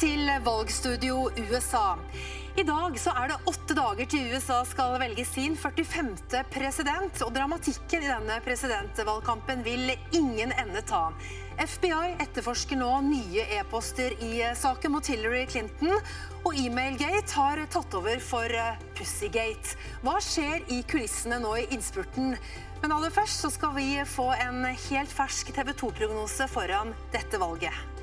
til valgstudio USA. I dag så er det åtte dager til USA skal velge sin 45. president, og dramatikken i denne presidentvalgkampen vil ingen ende ta. FBI etterforsker nå nye e-poster i saken mot Hillary Clinton, og Emailgate har tatt over for Pussygate. Hva skjer i kulissene nå i innspurten? Men aller først så skal vi få en helt fersk TV 2-prognose foran dette valget.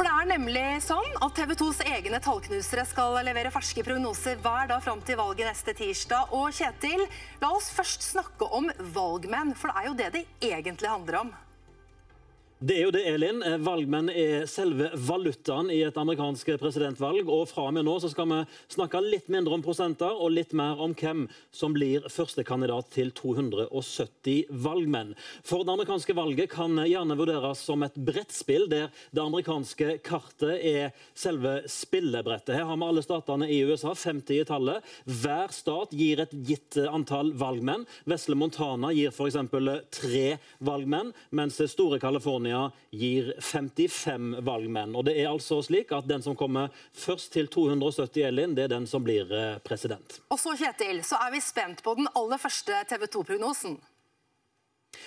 For det er nemlig sånn at TV 2s egne tallknusere skal levere ferske prognoser hver dag fram til valget neste tirsdag. Og Kjetil, la oss først snakke om valgmenn, for det er jo det det egentlig handler om. Det er jo det, Elin. Valgmenn er selve valutaen i et amerikansk presidentvalg. og Fra og med nå så skal vi snakke litt mindre om prosenter og litt mer om hvem som blir førstekandidat til 270 valgmenn. For Det amerikanske valget kan gjerne vurderes som et brettspill, der det amerikanske kartet er selve spillebrettet. Her har vi alle statene i USA, 50 i tallet. Hver stat gir et gitt antall valgmenn. Vesle Montana gir f.eks. tre valgmenn, mens store California California gir 55 valgmenn. Og det er altså slik at Den som kommer først til 270 Elin, det er den som blir eh, president. Og så Kjetil, så er vi spent på den aller første TV 2-prognosen.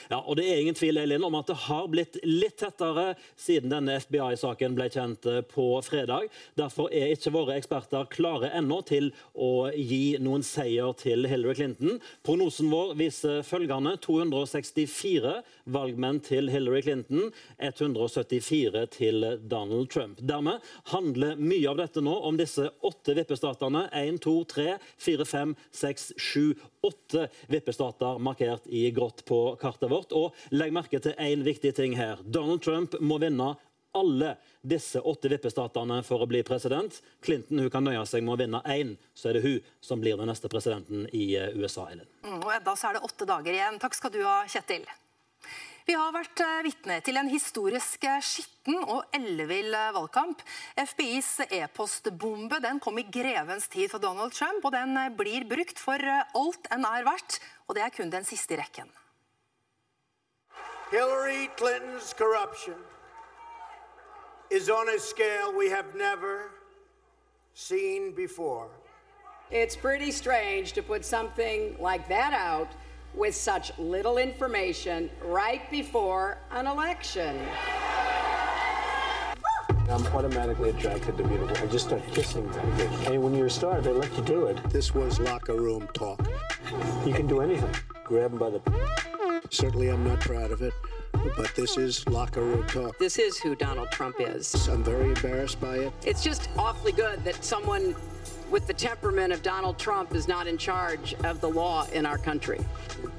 Ja, og Det er ingen tvil Elin, om at det har blitt litt tettere siden denne FBI-saken ble kjent eh, på fredag. Derfor er ikke våre eksperter klare ennå til å gi noen seier til Hillary Clinton. Prognosen vår viser følgende 264 valgmenn til Hillary Clinton, 174 til Donald Trump. Dermed handler mye av dette nå om disse åtte vippestatene. 1, 2, 3, 4, 5, 6, 7, åtte vippestater markert i grått på kartet vårt. Og legg merke til én viktig ting her. Donald Trump må vinne alle disse åtte vippestatene for å bli president. Clinton hun kan nøye seg med å vinne én, så er det hun som blir den neste presidenten i eh, USA. Ellen. Mm, og så er det åtte dager igjen. Takk skal du ha, Kjetil. Vi har vært eh, vitne til en historisk eh, skitten og ellevill eh, valgkamp. FBIs e-postbombe den kom i grevens tid for Donald Trump, og den blir brukt for alt en er verdt. Og det er kun den siste i rekken. Hillary Clinton's corruption is on a scale we have never seen before. It's pretty strange to put something like that out with such little information right before an election. I'm automatically attracted to beautiful. I just start kissing them. And when you're a star, they let you do it. This was locker room talk. You can do anything. Grab them by the. Certainly, I'm not proud of it, but this is locker room talk. This is who Donald Trump is. I'm very embarrassed by it. It's just awfully good that someone with the temperament of Donald Trump is not in charge of the law in our country.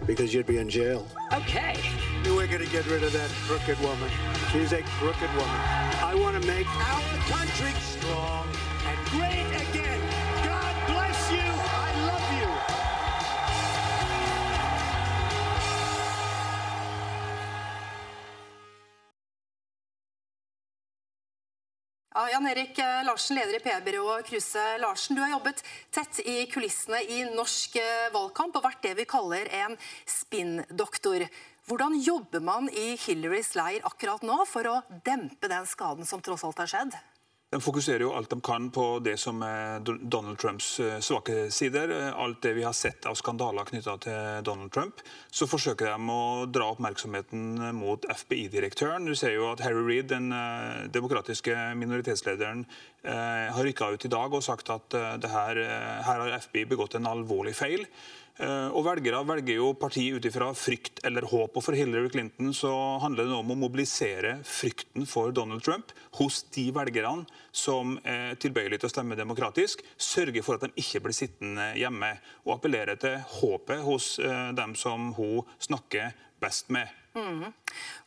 Because you'd be in jail. Okay. We're going to get rid of that crooked woman. She's a crooked woman. I want to make our country strong Ja, Jan Erik eh, Larsen, leder i PR-byrået Kruse Larsen. Du har jobbet tett i kulissene i norsk eh, valgkamp og vært det vi kaller en spinndoktor. Hvordan jobber man i Hillarys leir akkurat nå for å dempe den skaden som tross alt har skjedd? De fokuserer jo alt de kan på det som er Donald Trumps eh, svake sider. Alt det vi har sett av skandaler knytta til Donald Trump. Så forsøker de å dra oppmerksomheten mot FBI-direktøren. Du ser jo at Harry Reid, den eh, demokratiske minoritetslederen, eh, har rykka ut i dag og sagt at her, her har FBI begått en alvorlig feil. Eh, og Velgere velger jo parti ut ifra frykt eller håp. og For Hillary Clinton så handler det om å mobilisere frykten for Donald Trump hos de velgerne som er tilbøyelige til å stemme demokratisk. Sørge for at de ikke blir sittende hjemme. Og appellere til håpet hos eh, dem som hun snakker best med. Mm.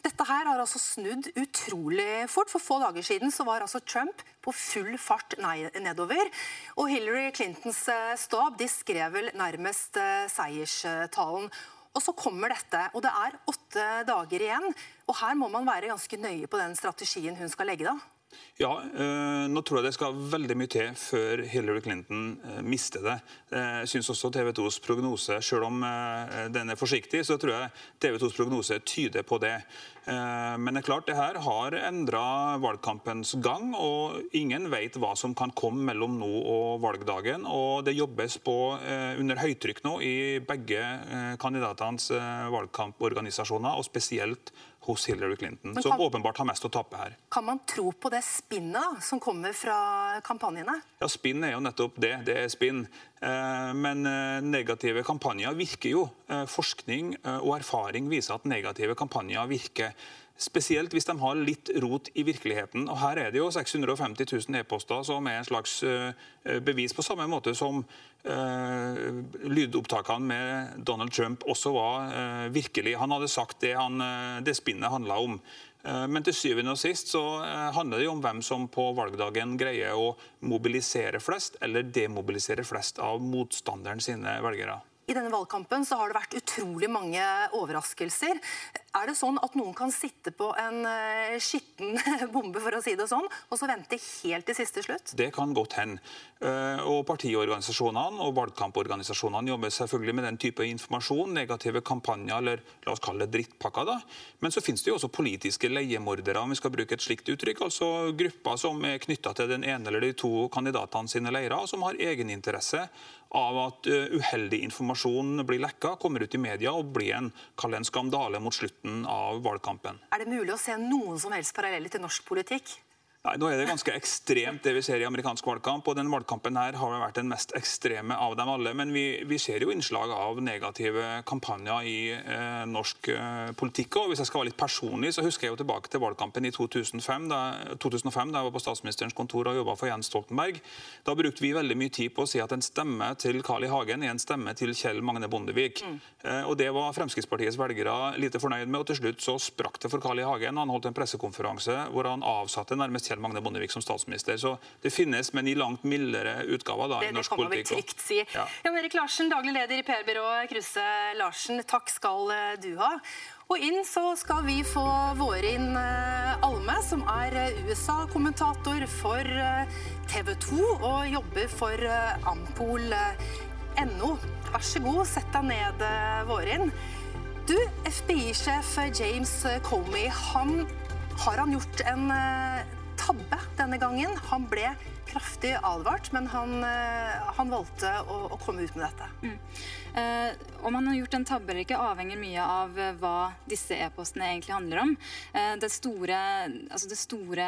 Dette her har altså snudd utrolig fort. For få dager siden så var altså Trump på full fart nedover. Og Hillary Clintons eh, stab de skrev vel nærmest eh, seierstalen. Og så kommer dette, og det er åtte dager igjen. Og her må man være ganske nøye på den strategien hun skal legge, da. Ja, øh, nå tror jeg det skal veldig mye til før Hillary Clinton øh, mister det. Jeg syns også TV 2s prognose, selv om den er forsiktig, så tror jeg TV 2s prognose tyder på det. Men det er klart, det her har endra valgkampens gang, og ingen vet hva som kan komme mellom nå og valgdagen. Og det jobbes på under høytrykk nå i begge kandidatenes valgkamporganisasjoner, og spesielt hos Hillary Clinton, kan, som åpenbart har mest å tape her. Kan man tro på det spinnet som kommer fra kampanjene? Ja, Spinn er jo nettopp det. Det er spinn. Eh, men eh, negative kampanjer virker jo. Eh, forskning og erfaring viser at negative kampanjer virker. Spesielt hvis de har litt rot i virkeligheten. Og Her er det jo 650 000 e-poster som er en slags bevis, på samme måte som uh, lydopptakene med Donald Trump også var virkelig. Han hadde sagt det, han, det spinnet handla om. Men til syvende og sist så handler det jo om hvem som på valgdagen greier å mobilisere flest, eller demobilisere flest av motstanderen sine velgere. I denne valgkampen så har det vært utrolig mange overraskelser. Er det sånn at noen kan sitte på en uh, skitten bombe, for å si det sånn, og så vente helt til siste slutt? Det kan godt hende. Uh, og partiorganisasjonene og valgkamporganisasjonene jobber selvfølgelig med den type informasjon, negative kampanjer eller la oss kalle det drittpakker. da. Men så finnes det jo også politiske leiemordere, om vi skal bruke et slikt uttrykk. Altså grupper som er knytta til den ene eller de to kandidatene sine leirer, som har egeninteresse av at eh, uheldig informasjon blir lekka, kommer ut i media og blir en, en skandale mot slutten av valgkampen. Er det mulig å se noen som helst paralleller til norsk politikk? Nei, nå er det ganske ekstremt det vi ser i amerikansk valgkamp. og den valgkampen her har vært den mest ekstreme av dem alle. Men vi, vi ser jo innslag av negative kampanjer i eh, norsk eh, politikk. og Hvis jeg skal være litt personlig, så husker jeg jo tilbake til valgkampen i 2005, da, 2005, da jeg var på statsministerens kontor og jobba for Jens Stoltenberg. Da brukte vi veldig mye tid på å si at en stemme til Carl I. Hagen er en stemme til Kjell Magne Bondevik. Mm. Eh, og Det var Fremskrittspartiets velgere lite fornøyd med. og Til slutt så sprakk det for Carl I. Hagen. Han holdt en pressekonferanse hvor han avsatte nærmest Kjell Kjell Magne Bondevik som statsminister. Så det finnes, men i langt mildere utgaver da, det, i norsk politikk. Det kan man vel trygt si. Ja. Jan Erik Larsen, daglig leder i PR-byrået Kruse Larsen, takk skal eh, du ha. Og inn så skal vi få Vårin eh, Alme, som er eh, USA-kommentator for TV 2 og jobber for Ampol.no. Vær så god, sett deg ned, Vårin. Du, FBI-sjef James Comey, han, har han gjort en tabbe denne gangen. Han ble kraftig advart, men han, eh, han valgte å, å, komme ut med dette. Mm. Eh, om han har gjort en tabbe eller ikke, avhenger mye av eh, hva disse e-postene egentlig handler om. Eh, det store, altså det store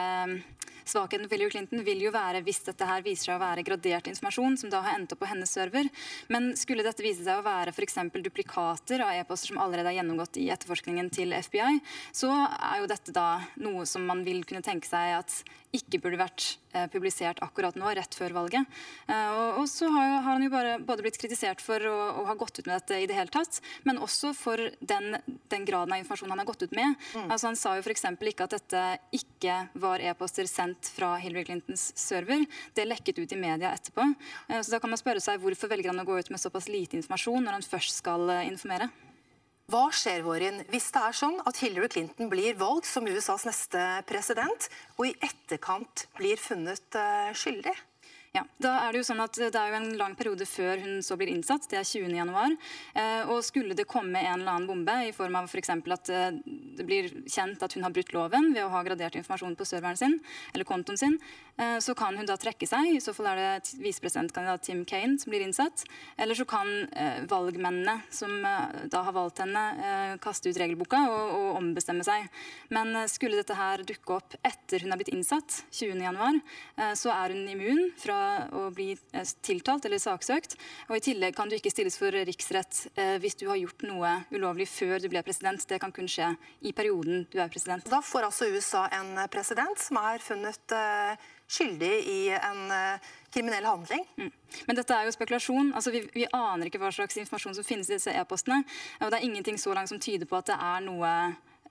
Svakheten til Hillary Clinton vil jo være hvis dette her viser seg å være gradert informasjon som da har endt opp på hennes server. Men skulle dette vise seg å være f.eks. duplikater av e-poster som allerede er gjennomgått i etterforskningen til FBI, så er jo dette da noe som man vil kunne tenke seg at ikke burde vært publisert akkurat nå, rett før valget. Eh, og, og, så har, har, han jo bare både blitt kritisert for å, å, ha gått ut med dette i det hele tatt, men også for den, den graden av informasjon han har gått ut med. Mm. Altså Han sa jo f.eks. ikke at dette ikke var e-poster sendt fra Hillary Clintons server. Det lekket ut i media etterpå. Eh, så da kan man spørre seg hvorfor velger han å gå ut med såpass lite informasjon når han først skal informere. Hva skjer Vårin, hvis det er sånn at Hillary Clinton blir valgt som USAs neste president, og i etterkant blir funnet uh, skyldig? Ja, da er Det jo sånn at det er jo en lang periode før hun så blir innsatt. Det er 20. januar. Eh, og skulle det komme en eller annen bombe i form av f.eks. at eh, det blir kjent at hun har brutt loven ved å ha gradert informasjon på serveren sin, eller kontoen sin, eh, så kan hun da trekke seg. I så fall er det visepresidentkandidat Tim Kane som blir innsatt. Eller så kan valgmennene som da har valgt henne, kaste ut regelboka og, og ombestemme seg. Men skulle dette her dukke opp etter hun har blitt innsatt, 20. januar, så er hun immun fra å bli eh, tiltalt eller saksøkt. Og I tillegg kan du ikke stilles for riksrett eh, hvis du har gjort noe ulovlig før du ble president. Det kan kun skje i perioden du er president. Da får altså USA en president som er funnet eh, skyldig i en kriminell handling. Mm. Men dette er jo spekulasjon. Altså, vi, vi, aner ikke hva slags informasjon som finnes i disse e-postene. Og det er ingenting så langt som tyder på at det er noe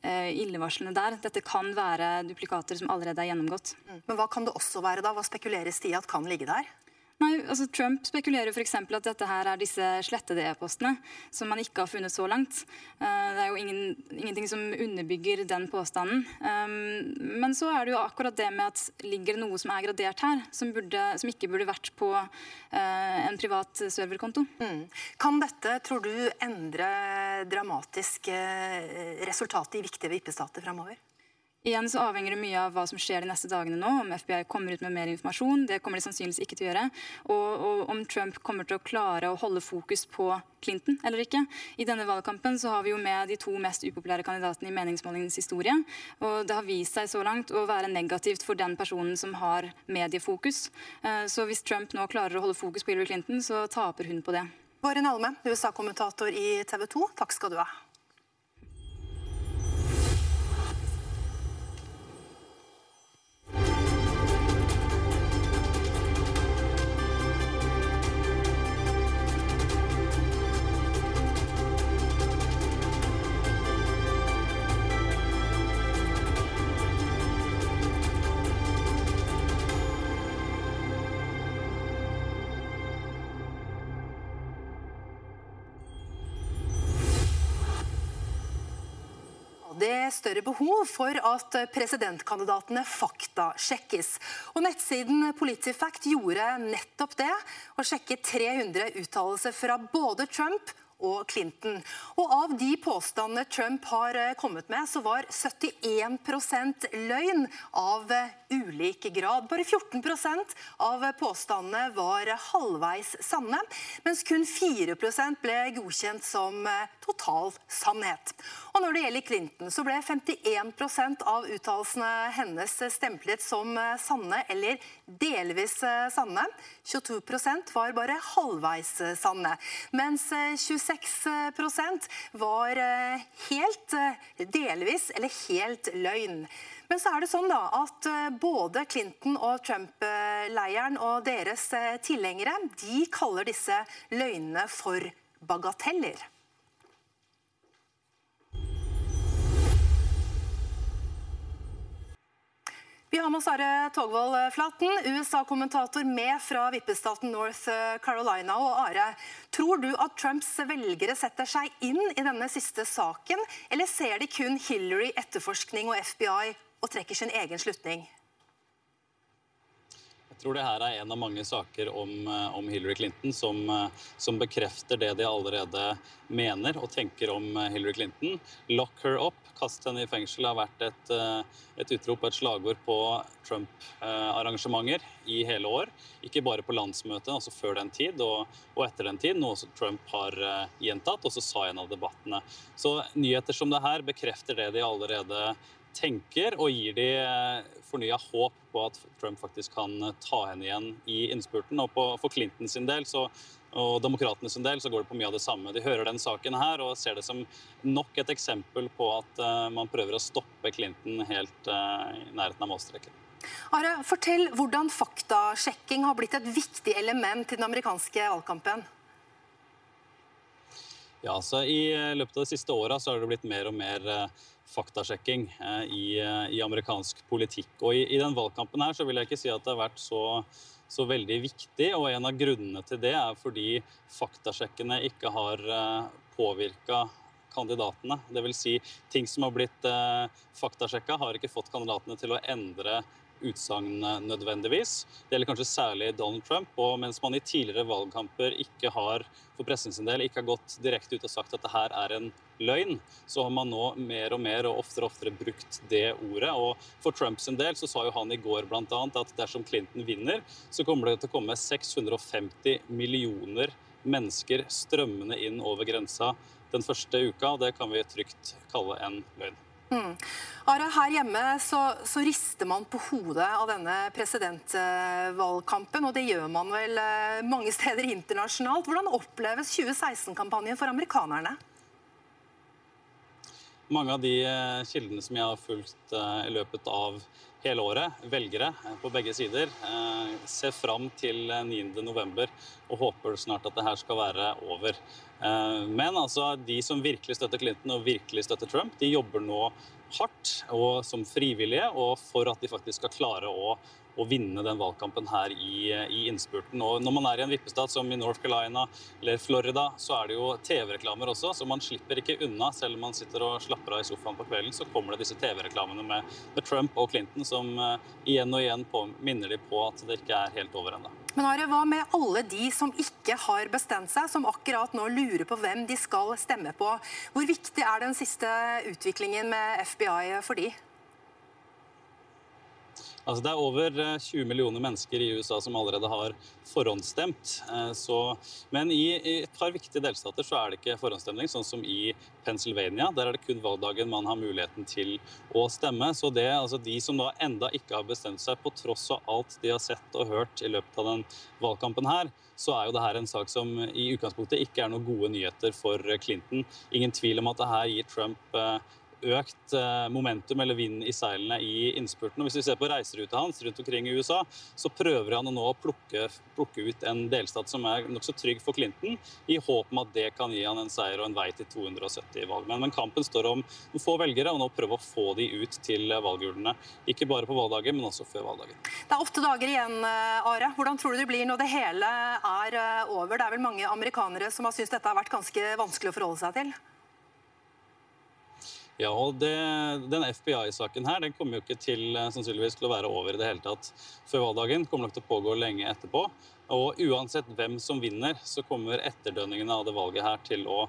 illevarslende der. Dette kan være duplikater som allerede er gjennomgått. Mm. Men hva kan det også være da? Hva spekuleres det i at kan ligge der? Nei, altså Trump spekulerer f.eks. at dette her er disse slettede e-postene som man ikke har funnet så langt. Uh, det er jo ingen, ingenting som underbygger den påstanden. Um, men så er det jo akkurat det med at ligger det noe som er gradert her, som, burde, som ikke burde vært på uh, en privat serverkonto. Mm. Kan dette, tror du, endre dramatisk uh, resultatet i viktige vippestater framover? Igjen så avhenger det mye av hva som skjer de neste dagene nå. Om FBI kommer ut med mer informasjon. Det kommer de sannsynligvis ikke til å gjøre. Og, og, om Trump kommer til å klare å holde fokus på Clinton eller ikke. I denne valgkampen så har vi jo med de to mest upopulære kandidatene i meningsmålingens historie. Og det har vist seg så langt å være negativt for den personen som har mediefokus. Eh, så hvis Trump nå klarer å holde fokus på Hillary Clinton, så taper hun på det. Våren Alme, USA-kommentator i TV 2, takk skal du ha. Det større behov for at presidentkandidatene faktasjekkes. Og Nettsiden Politifact gjorde nettopp det, og sjekket 300 uttalelser fra både Trump og Clinton. Og av de påstandene Trump har eh, kommet med, så var 71 løgn av eh, ulik grad. Bare 14% av påstandene var halvveis sanne, mens kun 4% ble godkjent som eh, total sannhet. Og når det gjelder Clinton, så ble 51% av uttalelsene hennes stemplet som sanne eller delvis sanne. 22% var bare halvveis sanne, mens 26 6 var eh, helt eh, delvis eller helt løgn. Men så er det sånn da at eh, både Clinton og Trump-leiren og deres tilhengere de kaller disse løgnene for bagateller. Vi har med oss Are Togvold Flaten, USA-kommentator med fra vippestaten North Carolina. Og Are, tror du at Trumps velgere setter seg inn i denne siste saken, eller ser de kun Hillary, etterforskning og FBI og trekker sin egen slutning? Tror det her er en av mange saker om, eh, om Hillary Clinton som, eh, som, bekrefter det de allerede mener og tenker om eh, Hillary Clinton. 'Lock her up', kast henne i fengsel, har vært et, et utrop et slagord på Trump-arrangementer i hele år. Ikke bare på landsmøtet, altså før den tid og, og etter den tid, noe som Trump har gjentatt, og så sa en av debattene. Så nyheter som det her bekrefter det de allerede tenker, og gir de fornya håp på at Trump faktisk kan eh, ta henne igjen i innspurten. Og på, for Clinton sin del så, og demokratene sin del så går det på mye av det samme. De hører den saken her og ser det som nok et eksempel på at uh, man prøver å stoppe Clinton helt uh, i nærheten av målstreken. Are, fortell hvordan faktasjekking har blitt et viktig element i den amerikanske valgkampen. Ja, så I løpet av de siste åra har det blitt mer og mer faktasjekking eh, i, eh, i, amerikansk politikk. Og i, i, den valgkampen her så vil jeg ikke si at det har vært så, så veldig viktig. Og en av grunnene til det er fordi faktasjekkene ikke har eh, påvirka kandidatene. Dvs. Si, ting som har blitt faktasjekka, har ikke fått kandidatene til å endre utsagn nødvendigvis. Det gjelder kanskje særlig Donald Trump. Og mens man i tidligere valgkamper ikke har for pressen sin del, ikke har gått direkte ut og sagt at det her er en løgn, så har man nå mer og mer og oftere og oftere brukt det ordet. Og for Trumps del så sa jo han i går bl.a. at dersom Clinton vinner, så kommer det til å komme 650 millioner mennesker strømmende inn over grensa den første uka. og Det kan vi trygt kalle en løgn. Mm. Ara, her hjemme så, så, rister man på hodet av denne presidentvalgkampen, og det gjør man vel eh, mange steder internasjonalt. Hvordan oppleves 2016-kampanjen for amerikanerne? Mange av de eh, kildene som jeg har fulgt eh, i løpet av hele året, velgere på begge sider, ser fram til 9.11. og håper snart at det her skal være over. Men altså, de som virkelig støtter Clinton og virkelig støtter Trump, de jobber nå hardt og som frivillige, og for at de faktisk skal klare å å vinne den valgkampen her i, i, innspurten. Og når man er i en vippestat som i North Carolina eller Florida, så er det jo TV-reklamer også, så man slipper ikke unna. Selv om man sitter og slapper av i sofaen på kvelden, så kommer det disse TV-reklamene med, med, Trump og Clinton som uh, igjen og igjen på, minner de på at det ikke er helt over ennå. Men Are, hva med alle de som ikke har bestemt seg, som akkurat nå lurer på hvem de skal stemme på? Hvor viktig er den siste utviklingen med FBI for de? Altså, det er over 20 eh, millioner mennesker i USA som allerede har forhåndsstemt. Eh, så, men i, i, et par viktige delstater så er det ikke forhåndsstemning, sånn som i Pennsylvania. Der er det kun valgdagen man har muligheten til å stemme. Så det, altså de som da enda ikke har bestemt seg, på tross av alt de har sett og hørt i løpet av den valgkampen her, så er jo det her en sak som i utgangspunktet ikke er noen gode nyheter for Clinton. Ingen tvil om at det her gir Trump eh, økt eh, momentum eller vind i seilene i innspurten. Og hvis vi ser på reiseruta hans rundt omkring i USA, så prøver han å nå plukke, plukke ut en delstat som er nokså trygg for Clinton, i håp om at det kan gi han en seier og en vei til 270 valg. Men, kampen står om noen få velgere, og nå prøve å få de ut til valgurnene. Ikke bare på valgdagen, men også før valgdagen. Det er åtte dager igjen, eh, Are. Hvordan tror du det blir når det hele er eh, over? Det er vel mange amerikanere som har syntes dette har vært ganske vanskelig å forholde seg til? Ja, og det, Den FBI-saken her den kommer jo ikke til, eh, sannsynligvis til å være over i det hele tatt før valgdagen. kommer nok til å pågå lenge etterpå. Og uansett hvem som vinner, så kommer etterdønningene av det valget her til å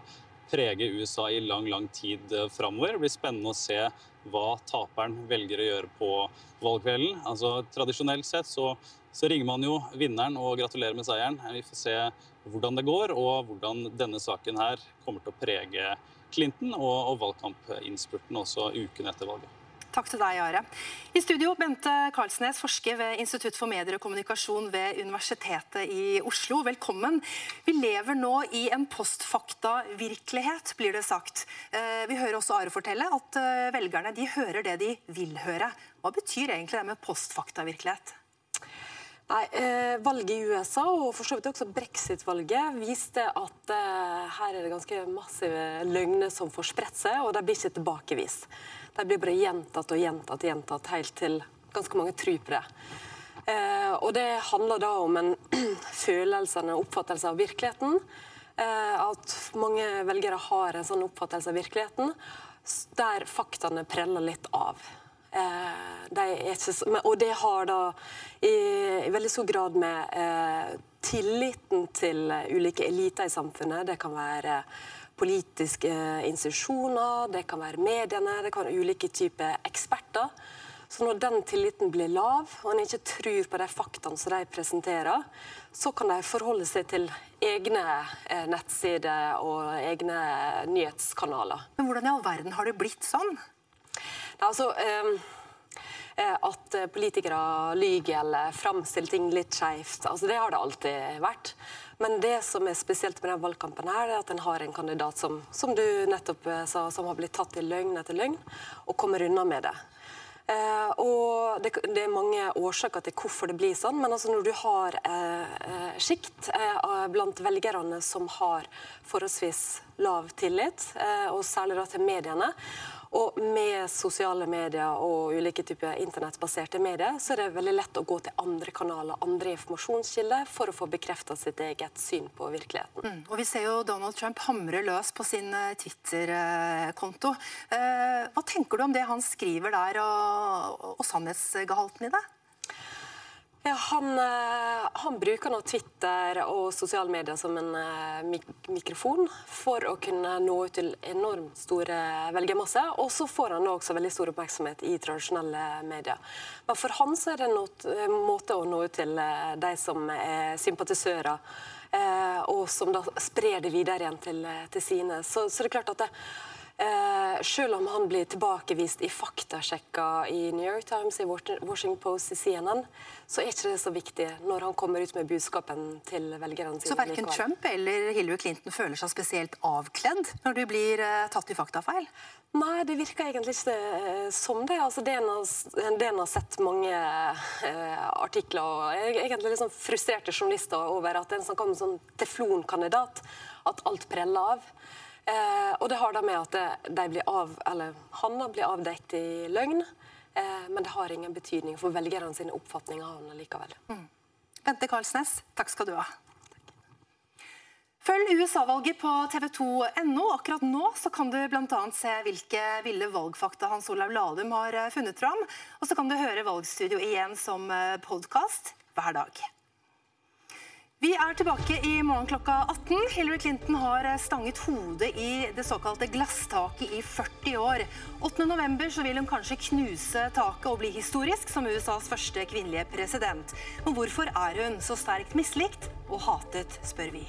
prege USA i lang, lang tid eh, framover. Det blir spennende å se hva taperen velger å gjøre på valgkvelden. Altså, Tradisjonelt sett så, så ringer man jo vinneren og gratulerer med seieren. Vi får se hvordan det går, og hvordan denne saken her kommer til å prege Clinton og, og valgkampinnspurten også uken etter valget. Takk til deg, Are. I studio Bente Karlsnes, forsker ved Institutt for medier og kommunikasjon ved Universitetet i Oslo. Velkommen. Vi lever nå i en postfakta-virkelighet, blir det sagt. Eh, vi hører også Are fortelle at eh, velgerne de hører det de vil høre. Hva betyr egentlig det med postfakta-virkelighet? Nei, eh, Valget i USA og for så vidt også brexit-valget viste at eh, her er det ganske massive løgner som får spredt seg, og de blir ikke tilbakevist. De blir bare gjentatt og gjentatt gjentatt helt til ganske mange tror på det. Eh, og det handler da om en følelse, en oppfattelse av virkeligheten. Eh, at mange velgere har en sånn oppfattelse av virkeligheten der faktaene preller litt av. Eh, ikke, og det har da i, i, veldig stor grad med eh, tilliten til ulike eliter i samfunnet. Det kan være politiske institusjoner, det kan være mediene, det kan være ulike typer eksperter. Så når den tilliten blir lav, og en ikke tror på de faktaene som de presenterer, så kan de forholde seg til egne eh, nettsider og egne nyhetskanaler. Men hvordan i all verden har det blitt sånn? Altså, ehm, eh, at politikere lyver eller framstiller ting litt skeivt, altså, det har det alltid vært. Men det som er spesielt med denne valgkampen, her, er at en har en kandidat som, som du nettopp eh, sa, som har blitt tatt i løgn etter løgn, og kommer unna med det. Eh, og det, det, er mange årsaker til hvorfor det blir sånn, men altså når du har eh, eh sjikt eh, blant velgerne som har forholdsvis lav tillit, eh, og særlig da til mediene, og med sosiale medier og ulike typer internettbaserte medier, så er det veldig lett å gå til andre kanaler, andre informasjonskilder, for å få bekrefta sitt eget syn på virkeligheten. Mm. Og Vi ser jo Donald Trump hamre løs på sin eh, Twitter-konto. Eh, hva tenker du om det han skriver der, og, og sannhetsgehalten i det? Ja, han, eh, han, bruker nå Twitter og sosiale medier som en uh, mik mikrofon for å kunne nå ut til enormt store velgermasser. Og så får han også veldig stor oppmerksomhet i tradisjonelle medier. Men for han så er det en eh, måte å nå ut til de som er sympatisører, og som da sprer det videre igjen til, til sine. Så, så det er klart at det, Eh, selv om han blir tilbakevist i faktasjekka i New York Times, i Washington Post, i CNN, så er ikke det så viktig når han kommer ut med budskapen til velgerne sine. Så verken Trump eller Hillary Clinton føler seg spesielt avkledd når de blir eh, tatt i faktafeil? Nei, det virker egentlig ikke eh, som det. Altså, det en har, sett mange eh, artikler og egentlig sånn frustrerte journalister over at en sånn, sånn teflonkandidat, at alt preller av. Eh, og det har da med at de blir av, eller Hanna blir avdekt i løgn, eh, men det har ingen betydning for velgerne sine oppfatninger av henne likevel. Bente Karlsnes, takk skal du ha. Følg USA-valget på tv2.no. Akkurat nå så kan du bl.a. se hvilke ville valgfakta Hans Olav Lahlum har eh, funnet fram. Og så kan du høre Valgstudio igjen som podkast hver dag. Vi er tilbake i morgen klokka 18. Hillary Clinton har eh, stanget hodet i det såkalte glasstaket i 40 år. 8. november så vil hun kanskje knuse taket og bli historisk som USAs første kvinnelige president. Men hvorfor er hun så sterkt mislikt og hatet, spør vi.